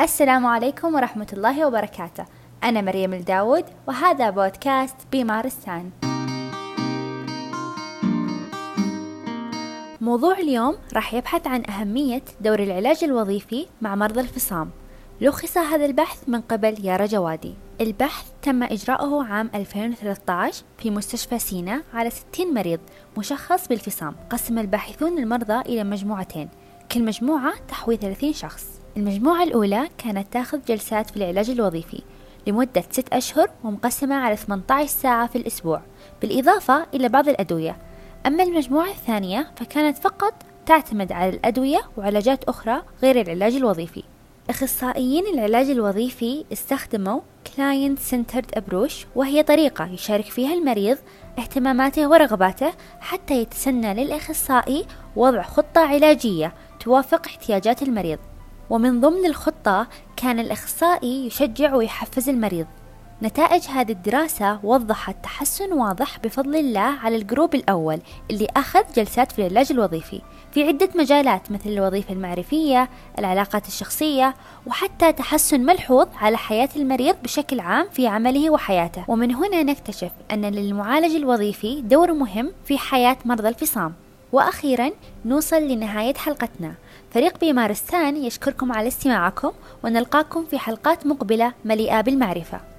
السلام عليكم ورحمة الله وبركاته. أنا مريم الداود وهذا بودكاست بمارستان موضوع اليوم راح يبحث عن أهمية دور العلاج الوظيفي مع مرضى الفصام. لخص هذا البحث من قبل يارا جوادي. البحث تم إجراؤه عام 2013 في مستشفى سينا على 60 مريض مشخص بالفصام. قسم الباحثون المرضى إلى مجموعتين. كل مجموعة تحوي 30 شخص. المجموعة الأولى كانت تاخذ جلسات في العلاج الوظيفي لمدة 6 أشهر ومقسمة على 18 ساعة في الأسبوع بالإضافة إلى بعض الأدوية. أما المجموعة الثانية فكانت فقط تعتمد على الأدوية وعلاجات أخرى غير العلاج الوظيفي. أخصائيين العلاج الوظيفي استخدموا Client Centered Approach وهي طريقة يشارك فيها المريض اهتماماته ورغباته حتى يتسنى للأخصائي وضع خطة علاجية توافق احتياجات المريض. ومن ضمن الخطة كان الأخصائي يشجع ويحفز المريض. نتائج هذه الدراسة وضحت تحسن واضح بفضل الله على الجروب الأول اللي أخذ جلسات في العلاج الوظيفي. في عدة مجالات مثل الوظيفة المعرفية، العلاقات الشخصية، وحتى تحسن ملحوظ على حياة المريض بشكل عام في عمله وحياته، ومن هنا نكتشف أن للمعالج الوظيفي دور مهم في حياة مرضى الفصام. وأخيرا نوصل لنهاية حلقتنا. فريق بيمارستان يشكركم على استماعكم ونلقاكم في حلقات مقبلة مليئة بالمعرفة.